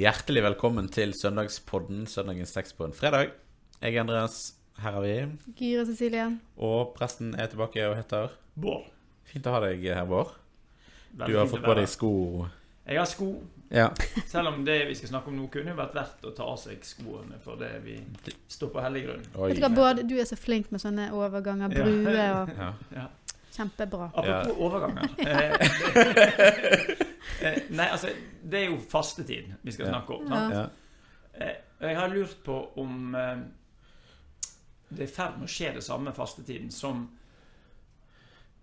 Hjertelig velkommen til søndagspodden Søndagens tekst på en fredag. Jeg er Andreas. Her er vi. Gyre Cecilie. Og presten er tilbake og heter Bård. Fint å ha deg her, Bård. Du har fått på deg sko. Jeg har sko, Ja. selv om det vi skal snakke om nå, kunne vært verdt å ta av seg skoene for det vi står på hellig grunn. Vet du hva, Bård, du er så flink med sånne overganger. bruer og Ja. Ja. Kjempebra. Apropos overganger. Eh, eh, nei, altså, det er jo fastetid vi skal snakke om. Ja. Sant? ja. Eh, Jeg har lurt på om det er i ferd med å skje det samme fastetiden som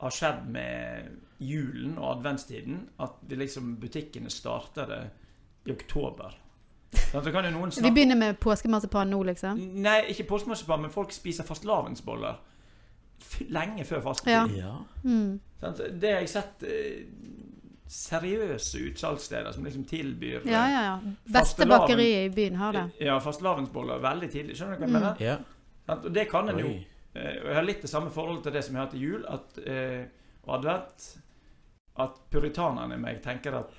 har skjedd med julen og adventstiden. At vi liksom butikkene starter det i oktober. Så kan jo noen Vi begynner med påskemarsipan nå, liksom. Nei, ikke påskemarsipan, men folk spiser fastelavnsboller lenge før Ja. fastetid. ja. Mm. Det har jeg sett eh, seriøse utsalgssteder som liksom tilbyr eh, Ja, ja, ja. Beste bakeriet i byen har det. Ja, fastelavnsboller veldig tidlig. Skjønner du hva jeg Mm. mener? ja. Sånn, Og det kan en jo. Eh, Og jeg har litt det samme forholdet til det som jeg har til jul at, eh, og advent. At puritanerne i meg tenker at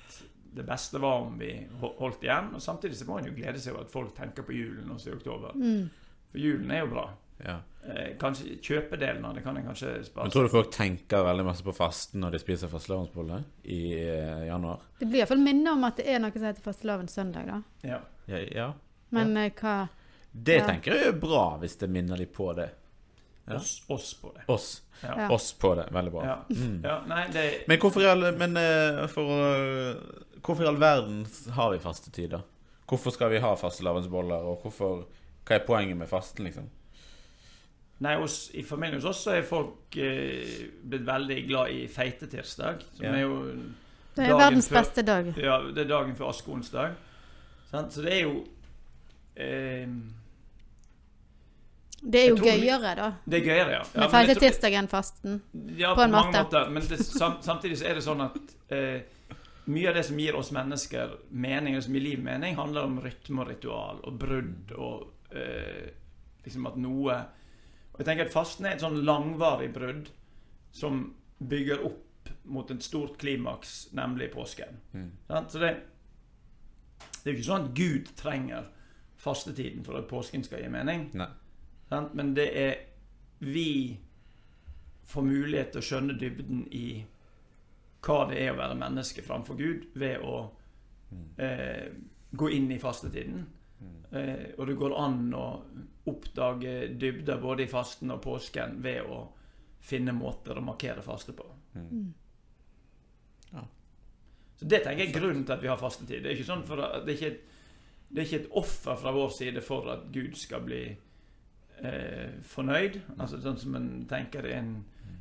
det beste var om vi holdt igjen. Og samtidig så må en jo glede seg over at folk tenker på julen også i oktober. Mm. For julen er jo bra. Ja. Eh, kanskje kjøpedelen av det kan en kanskje spare Men tror du folk tenker veldig masse på fasten når de spiser fastelavnsbolle i eh, januar? Det blir iallfall minne om at det er noe som heter fastelavnssøndag, da. Ja. Ja. ja. Men eh, hva Det Ja. tenker jeg er bra, hvis det minner de på det. Ja. Oss, oss på det. Oss. Oss på det. Veldig bra. Ja. Mm. ja. Nei, det Men hvorfor i all, men, uh, for, uh, hvorfor i all verden har vi fastetid, da? Hvorfor skal vi ha fastelavnsboller, og hvorfor, hva er poenget med fasten, liksom? Nei, hos, I familien hos oss så er folk eh, blitt veldig glad i feitetirsdag. Som Ja. er jo Det er verdens før- beste dag. Ja, det er dagen før askeonsdag. Sant? Så det er jo eh, Det er jo gøyere, da. Det er gøyere, ja. ja Med feitetirsdag enn fasten. Ja, på en måte. måter. Men det, sam, samtidig så er det sånn at eh, mye av det som gir oss mennesker mening, og som gir liv mening, handler om rytme og ritual og brudd og eh, liksom at noe Og jeg tenker at fasten er et sånn langvarig brudd som bygger opp mot et stort klimaks, nemlig påsken. Mm. Så det, det er jo ikke sånn at Gud trenger fastetiden for at påsken skal gi mening. Nei. Men det er vi får mulighet til å skjønne dybden i hva det er å være menneske framfor Gud, ved å eh, gå inn i fastetiden. Eh, og det går an å oppdage dybder både i fasten og påsken ved å finne måter å markere faste på. Mm. Ja. Så det tenker jeg er grunnen til at vi har fastetid. Det er ikke, sånn at, det er ikke, et, det er ikke et offer fra vår side for at Gud skal bli eh, fornøyd, altså sånn som en tenker det en,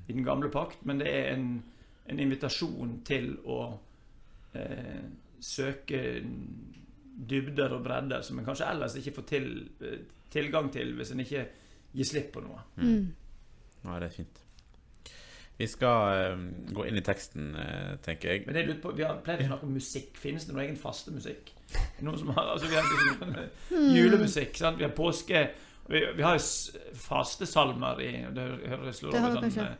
i den gamle pakt, men det er en, en invitasjon til å eh, søke dybder og bredder som en kanskje ellers ikke får til, eh, tilgang til hvis en ikke gir slipp på noe. Mm. Ja, det er fint. Vi skal eh, gå inn i teksten, uh, tenker jeg. Men det jeg lurte på, Vi har pleid å snakke om musikk. Finnes det noen egen fastemusikk? Noen som har, altså vi har liksom, julemusikk. Sant? Vi har påske Vi, vi har jo fastesalmer i Det høres Det har vi sånn,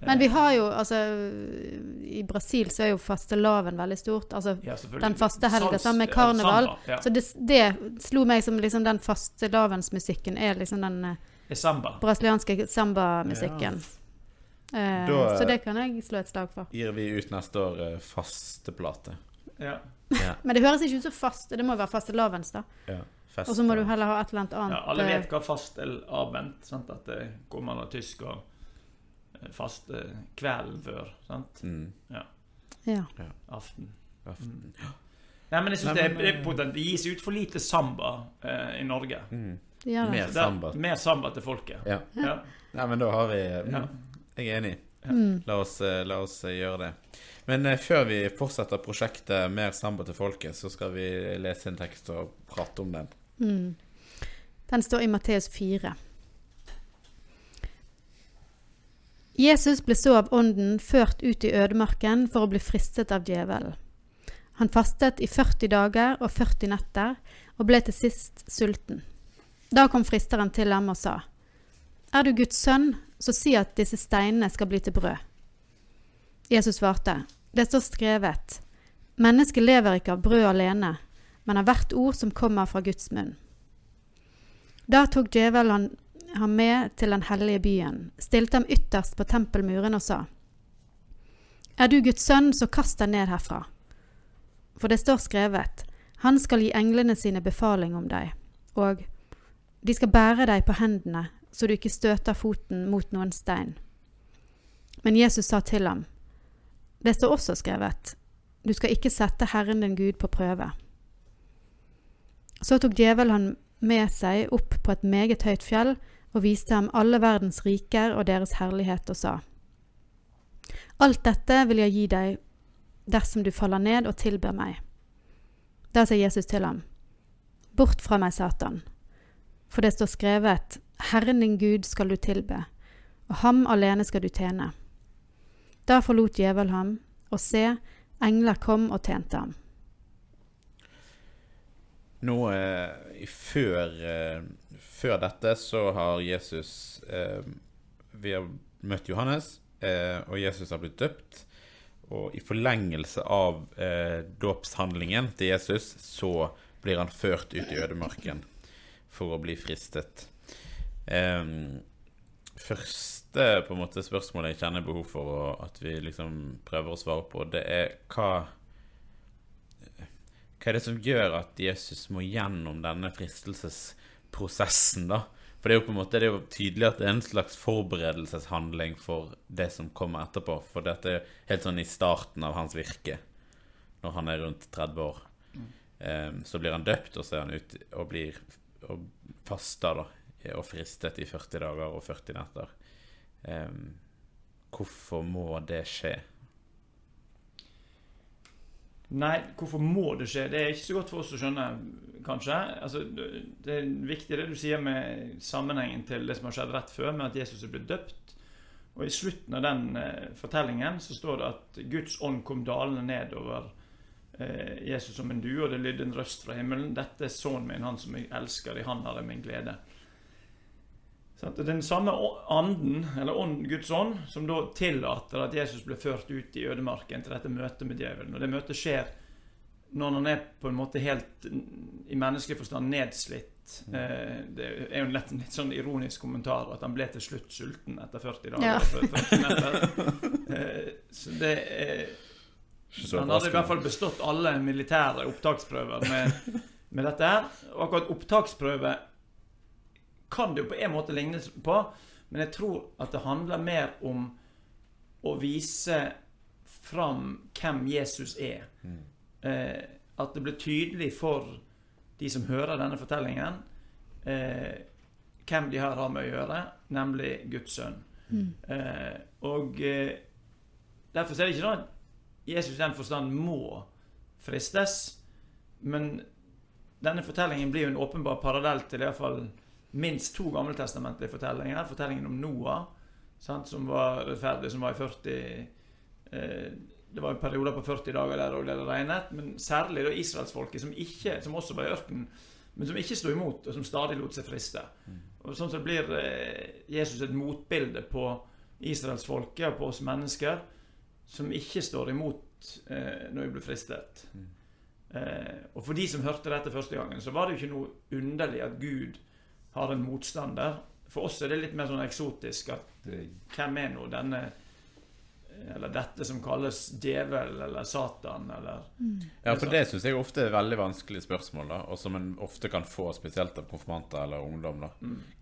Men vi har jo, altså I Brasil så er jo fastelavn veldig stort. Altså ja, den faste helga sammen med eh, karneval. Samba, ja. Så det, det slo meg som liksom den fastelavnsmusikken er liksom den eh, samba. brasilianske samba-musikken. Eh, Da- så det kan jeg slå et slag for. Gir vi ut neste år eh, fasteplate. Ja. Ja. Men det høres ikke ut som faste. Det må være fastelavns, da. ja. Og så må du heller ha et eller annet annet. ja, alle eh, vet hva fastelavn er. At det kommer av tysk og eh, faste kvelden før. Sant? mm. ja. Aften. Aften. Nei, men jeg synes Nei, det, er, det, eh, er det gis ut for lite samba eh, i Norge. Mm. Ja. Mer Der- samba. Mer samba til folket. Ja. Ja. Nei, men da har vi mm, Ja. Jeg er enig. Mm. La oss, eh, la oss eh, gjøre det. Men eh, før vi fortsetter prosjektet Mer samba til folket, så skal vi lese en tekst og prate om den. Mm. Den står i Matteus 4. Jesus ble så av ånden ført ut i ødemarken for å bli fristet av djevelen. Han fastet i 40 dager og 40 netter og ble til sist sulten. Da kom fristeren til ham og sa, Er du Guds sønn, så si at disse steinene skal bli til brød. Jesus svarte, Det står skrevet, Mennesket lever ikke av brød alene, men av hvert ord som kommer fra Guds munn. Da tok djevelen ham med til den hellige byen, stilte ham ytterst på tempelmuren og sa:" Er du Guds sønn, så kast deg ned herfra. For det står skrevet:" Han skal gi englene sine befaling om deg, og de skal bære deg på hendene, så du ikke støter foten mot noen stein. Men Jesus sa til ham, Det står også skrevet, du skal ikke sette Herren din Gud på prøve. Så tok djevelen han med seg opp på et meget høyt fjell og viste ham alle verdens riker og deres herlighet og sa, Alt dette vil jeg gi deg dersom du faller ned og tilber meg. Da sa Jesus til ham, Bort fra meg, Satan, for det står skrevet, Herren din Gud skal du tilbe, og ham alene skal du tjene. Da forlot djevel ham, og se, engler kom og tjente ham. Nå eh, før, eh, før dette så har Jesus eh, Vi har møtt Johannes, eh, og Jesus har blitt døpt. Og i forlengelse av eh, dåpshandlingen til Jesus så blir han ført ut i ødemarken for å bli fristet. Eh, første på en måte spørsmålet jeg kjenner behov for å, at vi liksom prøver å svare på, det er hva Hva er det som gjør at Jesus må gjennom denne fristelsesprosessen, da? For det er jo på en måte tydelig at det er en slags forberedelseshandling for det som kommer etterpå. For dette er helt sånn i starten av hans virke, når han er rundt 30 år. Um, så blir han døpt, og så er han ute og blir og fasta, da. Og fristet i 40 dager og 40 netter. Um, hvorfor må det skje? Nei, hvorfor må det skje? Det er ikke så godt for oss å skjønne, kanskje. Altså, det er viktig det du sier med sammenhengen til det som har skjedd rett før, med at Jesus er blitt døpt. Og I slutten av den eh, fortellingen så står det at Guds ånd kom dalende ned over eh, Jesus som en due, og det lydde en røst fra himmelen. 'Dette er sønnen min, han som jeg elsker, i han har jeg min glede'. Den samme anden, eller ånd, Guds ånd, som da tillater at Jesus ble ført ut i ødemarken til dette møtet med djevelen. Og det møtet skjer når han er på en måte helt mm, i menneskelig forstand nedslitt. Eh, det er jo en lett, litt sånn ironisk kommentar at han ble til slutt sulten etter 40 dager. Ja. 40 netter. Eh, så det er så han hadde i hvert fall bestått alle militære opptaksprøver med, med dette her. Og akkurat opptaksprøve kan det jo på en måte ligne på, men jeg tror at det handler mer om å vise fram hvem Jesus er. Eh, at det blir tydelig for de som hører denne fortellingen, eh, hvem de her har med å gjøre, nemlig Guds sønn. Eh, og eh, derfor er det ikke sånn at Jesus i den forstand må fristes, men denne fortellingen blir jo en åpenbar parallell til i hvert fall minst to gammeltestamentlige fortellinger. Fortellingen om Noah, sant, som var rettferdig, som var i 40 eh, Det var en periode på 40 dager der og det regnet, men særlig da israelsfolket, som, ikke, som også var i ørkenen, men som ikke sto imot, og som stadig lot seg friste. Og sånn så blir eh, Jesus et motbilde på israelsfolket og på oss mennesker, som ikke står imot eh, når vi blir fristet. Eh, og for de som hørte dette første gangen, så var det jo ikke noe underlig at Gud har en motstander. For oss er det litt mer sånn eksotisk at eh, hvem er nå denne eh, Eller dette som kalles djevel eller Satan eller Ja, for det syns jeg ofte er veldig vanskelige spørsmål, da, og som en ofte kan få spesielt av konfirmanter eller ungdom. da.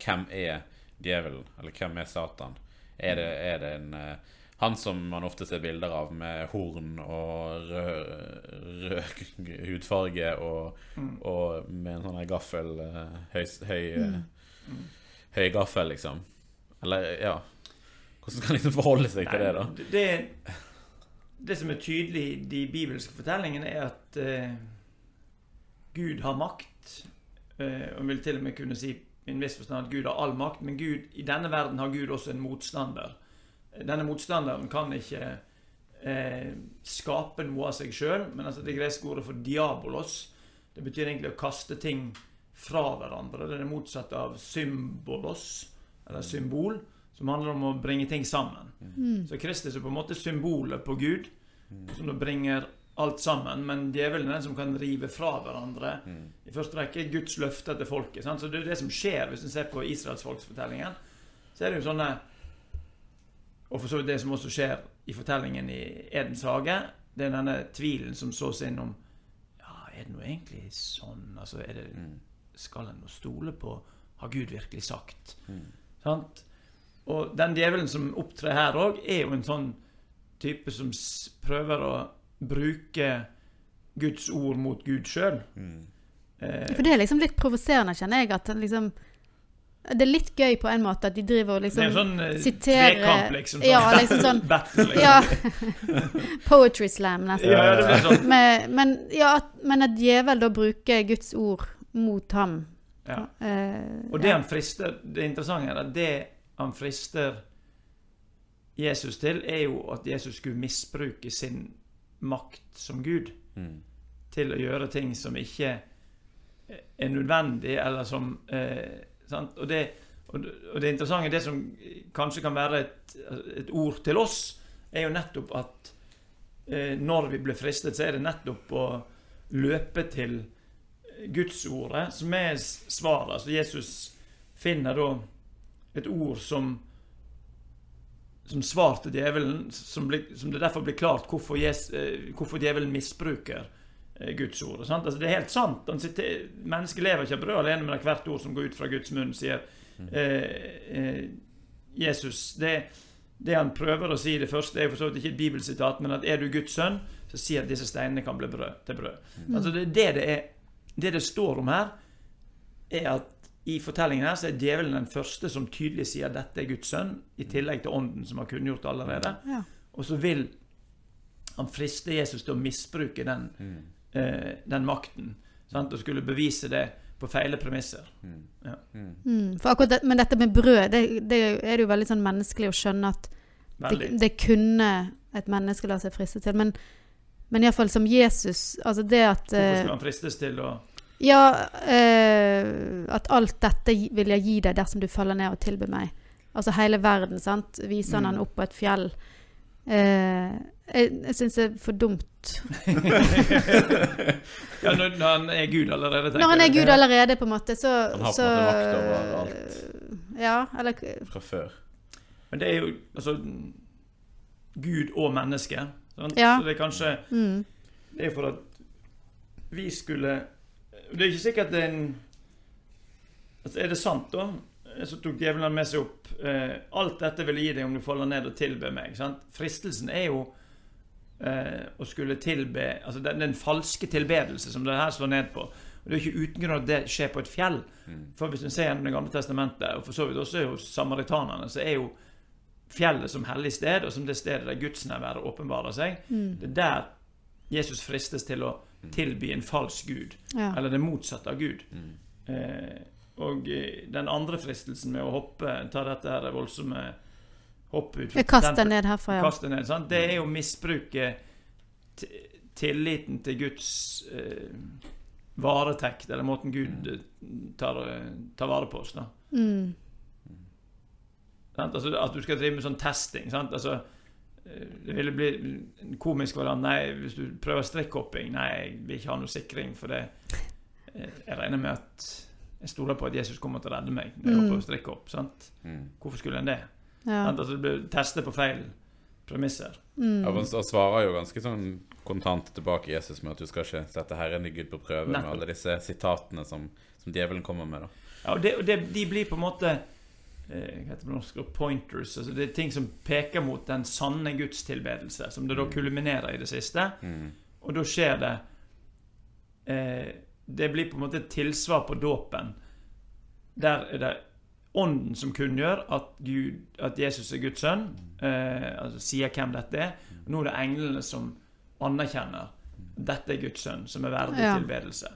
Hvem er djevelen, eller hvem er Satan? Er det, er det en eh, han som man ofte ser bilder av med horn og rød, rød hudfarge og, og med en sånn gaffel eh, Høy, høy, mm. høy gaffel, liksom. Eller, ja Hvordan skal han liksom forholde seg til det, da? Det, det som er tydelig i de bibelske fortellingene, er at uh, Gud har makt. Uh, og vil til og med kunne si i en viss forstand at Gud har all makt, men Gud, i denne verden har Gud også en motstander. Denne motstanderen kan ikke eh, skape noe av seg sjøl, men altså det greske ordet for diabolos Det betyr egentlig å kaste ting fra hverandre. Det er det motsatte av symbolos, eller symbol, som handler om å bringe ting sammen. Så Kristus er på en måte symbolet på Gud, som da bringer alt sammen, men djevelen er den som kan rive fra hverandre. Mm. I første rekke Guds løfter til folket. Sant? Så det er det som skjer hvis en ser på israelsfolksfortellingen. Så er det jo sånne Og for så vidt det som også skjer i fortellingen i Edens hage. Det er denne tvilen som sås inn om Ja, er det nå egentlig sånn? Altså, er det, Mm. skal en nå stole på Har Gud virkelig sagt? Mm. Sant? Og den djevelen som opptrer her òg, er jo en sånn type som s- prøver å bruke Guds ord mot Gud sjøl. Mm. Eh, For det er liksom litt provoserende, kjenner jeg. At liksom Det er litt gøy på en måte at de driver og det er liksom en sånn siterer, trekamp, liksom. liksom. Ja, liksom sånn- Battle, liksom. Ja. Poetry slam, nesten. Ja, ja, det blir sånn. Men, men, ja, at, men at djevel da bruker Guds ord mot ham. Ja. Uh, Og det ja. han frister Det interessante er at det han frister Jesus til, er jo at Jesus skulle misbruke sin makt som Gud Mm. til å gjøre ting som ikke er nødvendig, eller som eh? Og, det, og, det, interessante, det som kanskje kan være et, et ord til oss, er jo nettopp at eh, når vi blir fristet, så er det nettopp å løpe til Gudsordet som er svaret. Altså Jesus finner da et ord som som svar til djevelen, som, blir, som det derfor blir klart hvorfor, Jes, eh, hvorfor djevelen misbruker Guds ord. Sant? Altså, det er helt sant. Mennesket lever ikke av brød alene, men av hvert ord som går ut fra Guds munn, sier eh, eh, Jesus. Det, det han prøver å si, det første det er for så vidt ikke et bibelsitat, men at er du Guds sønn, så si at disse steinene kan bli brød til brød. Altså det, det, det, er, det det står om her, er at i fortellingen her så er djevelen den første som tydelig sier at dette er Guds sønn, i tillegg til ånden som har kunngjort det allerede. Ja. Og så vil han friste Jesus til å misbruke den, eh, den makten. Sant? Og skulle bevise det på feile premisser. Mm, for akkurat det, men dette med brød, det, det er det jo veldig sånn menneskelig å skjønne at det, det kunne et menneske la seg friste til. Men, men iallfall som Jesus Altså det at Hvorfor eh, skulle han fristes til å Ja, eh, at alt dette vil jeg gi deg dersom du faller ned og tilbyr meg. Altså hele verden, sant. Viser han Mm. han opp på et fjell. Eh, jeg jeg syns det er for dumt. Ja, når, når han er Gud allerede, tenker Når han er? Gud allerede, på en måte, så Han har på så, en måte makt over alt. Ja, eller Fra før. Men det er jo altså Gud og menneske. Sant? Ja. Så det er kanskje mm, Det er for at vi skulle Det er ikke sikkert det er en altså Er det sant, da? Så tok djevelen med seg opp eh, Alt dette vil jeg gi deg om du faller ned og tilber meg. Sant? Fristelsen er jo eh, å skulle tilbe Altså den, den falske tilbedelse som det her slår ned på. Og Det er ikke uten grunn at det skjer på et fjell. For hvis du ser gjennom Det gamle testamentet, og for så vidt også hos samaritanerne, så er jo fjellet som hellig sted, og som det stedet der Guds nærvær åpenbarer seg. mm, Det er der Jesus fristes til å tilby en falsk gud, ja. eller det motsatte av Gud. Mm. Eh, og eh, den andre fristelsen med å hoppe, ta dette her voldsomme hoppet ut Jeg kaster ned herfra, ja. Kaste ned, sant? Det er jo å misbruke tilliten til Guds eh, varetekt, eller måten Gud eh, tar, eh, tar vare på oss. da. Mm, Altså, at du skal drive med sånn testing. Sant? Altså, eh, det ville bli en komisk variant. Nei, hvis du prøver strikkhopping Nei, jeg vil ikke ha noe sikring, for det Jeg regner med at jeg stoler på at Jesus kommer til å redde meg når jeg Mm. hopper strikkhopp. Sant? Mm. Hvorfor skulle en det? Ja. At du blir testet på feil premisser. Mm, Ja, Han svarer jo ganske sånn kontant tilbake Jesus med at du skal ikke sette Herren i Gud på prøve med alle disse sitatene som, som djevelen kommer med. da. Ja, og, det, og det, de blir på en måte eh, Hva heter det på norsk? Pointers. Altså det er ting som peker mot den sanne gudstilbedelse, som det da kulminerer i det siste. Mm. Og da skjer det eh, Det blir på en måte et tilsvar på dåpen. Der er det Ånden som kunngjør at, Gud, at Jesus er Guds sønn, eh, altså sier hvem dette er. Og nå er det englene som anerkjenner dette er Guds sønn, som er verdig Ja. tilbedelse.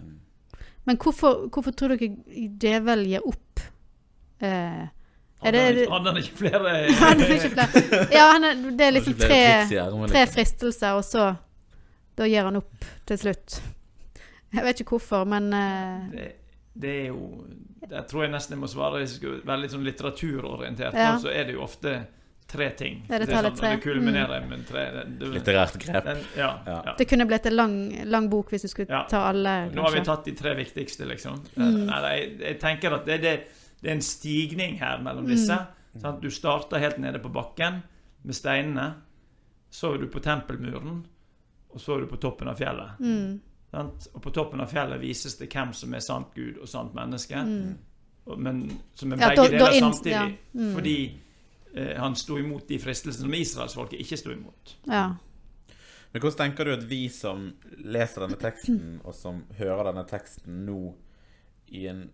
Men hvorfor, hvorfor tror dere djevel gir opp? Eh, Hadde han ikke- han ikke flere Han er ikke flere. Ja, han er, det er liksom tre, tre fristelser, og så Da gir han opp til slutt. Jeg vet ikke hvorfor, men eh, det, det er jo Jeg tror jeg nesten jeg må svare hvis jeg skulle være litt sånn litteraturorientert. Ja. Så er det jo ofte tre ting. Ja, det er sånn, tre. Mm. Det kulminerer med tre. Det, det, Litterært grep. den, ja, Ja. ja. Det kunne blitt en lang, lang bok hvis du skulle Ja. ta alle, Nå har vi tatt de tre viktigste, liksom. Mm. Nei, jeg, jeg tenker at det, det, det er en stigning her mellom Mm. disse. Sant? Du starter helt nede på bakken med steinene. Så er du på tempelmuren, og så er du på toppen av fjellet. Sant? Og på toppen av fjellet vises det hvem som er sant Gud og sant menneske. Mm. Men som er Ja, begge da- da deler inn- samtidig. ja. Mm. Fordi eh, han sto imot de fristelsene som israelsfolket ikke sto imot. Ja. Men hvordan tenker du at vi som leser denne teksten, og som hører denne teksten nå i en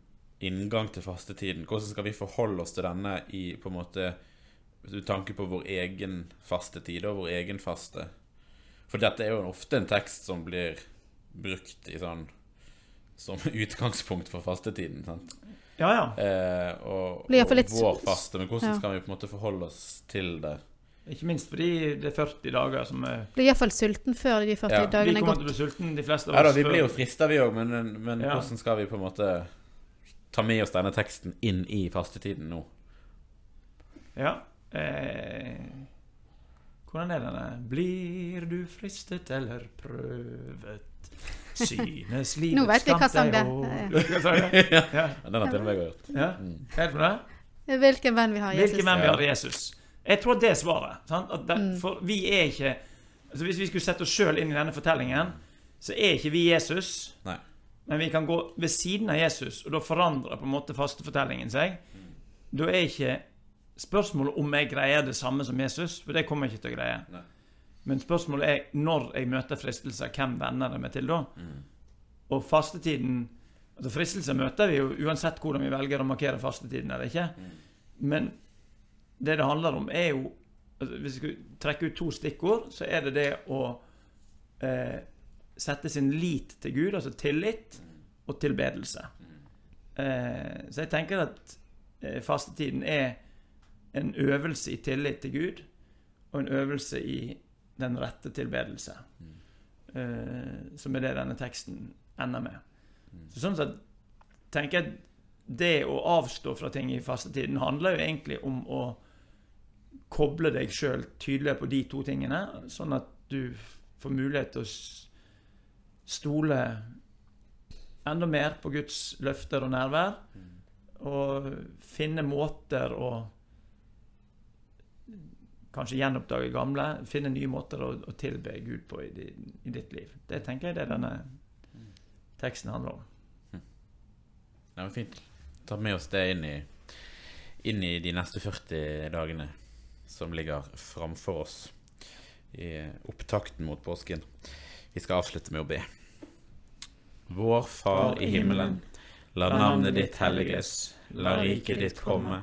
inngang til fastetiden, hvordan skal vi forholde oss til denne i på en måte med tanke på vår egen fastetid og vår egen faste? For dette er jo ofte en tekst som blir brukt i sånn som utgangspunkt for fastetiden. sant? Ja, ja. Eh, og, Blir og litt- vår faste. Men hvordan Ja. skal vi på en måte forholde oss til det? Ikke minst fordi det er 40 dager som er Blir iallfall sulten før de 40 Ja. Vi dagene er kommer til å bli sulten, de fleste av Ja da, oss. vi før- blir jo frista, vi òg, men, men Ja. hvordan skal vi på en måte ta med oss denne teksten inn i fastetiden nå? Ja. Eh, hvordan er denne? Blir du fristet eller prøvet? Synes livets Nå vet vi hva kamp sang det hård. Hva ja. Ja. Den har til og med jeg gjort. ja. Mm. Hva er det for det? Hvilken venn vi har, Jesus. Hvilken venn vi har i Jesus. Jeg tror det er svaret. Sant? At det, Mm. For vi er ikke altså Hvis vi skulle sette oss sjøl inn i denne fortellingen, så er ikke vi Jesus. Nei. Men vi kan gå ved siden av Jesus, og da forandrer på en måte fastefortellingen seg. Da er ikke spørsmålet om jeg greier det samme som Jesus, for det kommer jeg ikke til å greie. Nei. Men spørsmålet er når jeg møter fristelser, hvem venner jeg meg til da? Mm. Og fastetiden altså Fristelser møter vi jo uansett hvordan vi velger å markere fastetiden eller ikke. Men det det handler om, er jo altså Hvis vi skulle trekke ut to stikkord, så er det det å eh, sette sin lit til Gud, altså tillit, og tilbedelse. Eh, så jeg tenker at eh, fastetiden er en øvelse i tillit til Gud, og en øvelse i den rette tilbedelse. Eh, som er det denne teksten ender med. Så sånn sett tenker jeg at det å avstå fra ting i fastetiden handler jo egentlig om å koble deg sjøl tydeligere på de to tingene, sånn at du får mulighet til å stole enda mer på Guds løfter og nærvær, og finne måter å Kanskje gjenoppdage gamle, finne nye måter å, å tilbe Gud på i, i ditt liv. Det tenker jeg det denne teksten handler om. Det var fint. Ta med oss det inn i, inn i de neste 40 dagene som ligger framfor oss i opptakten mot påsken. Vi skal avslutte med å be. Vår Far i himmelen. La navnet ditt helliges. La riket ditt komme.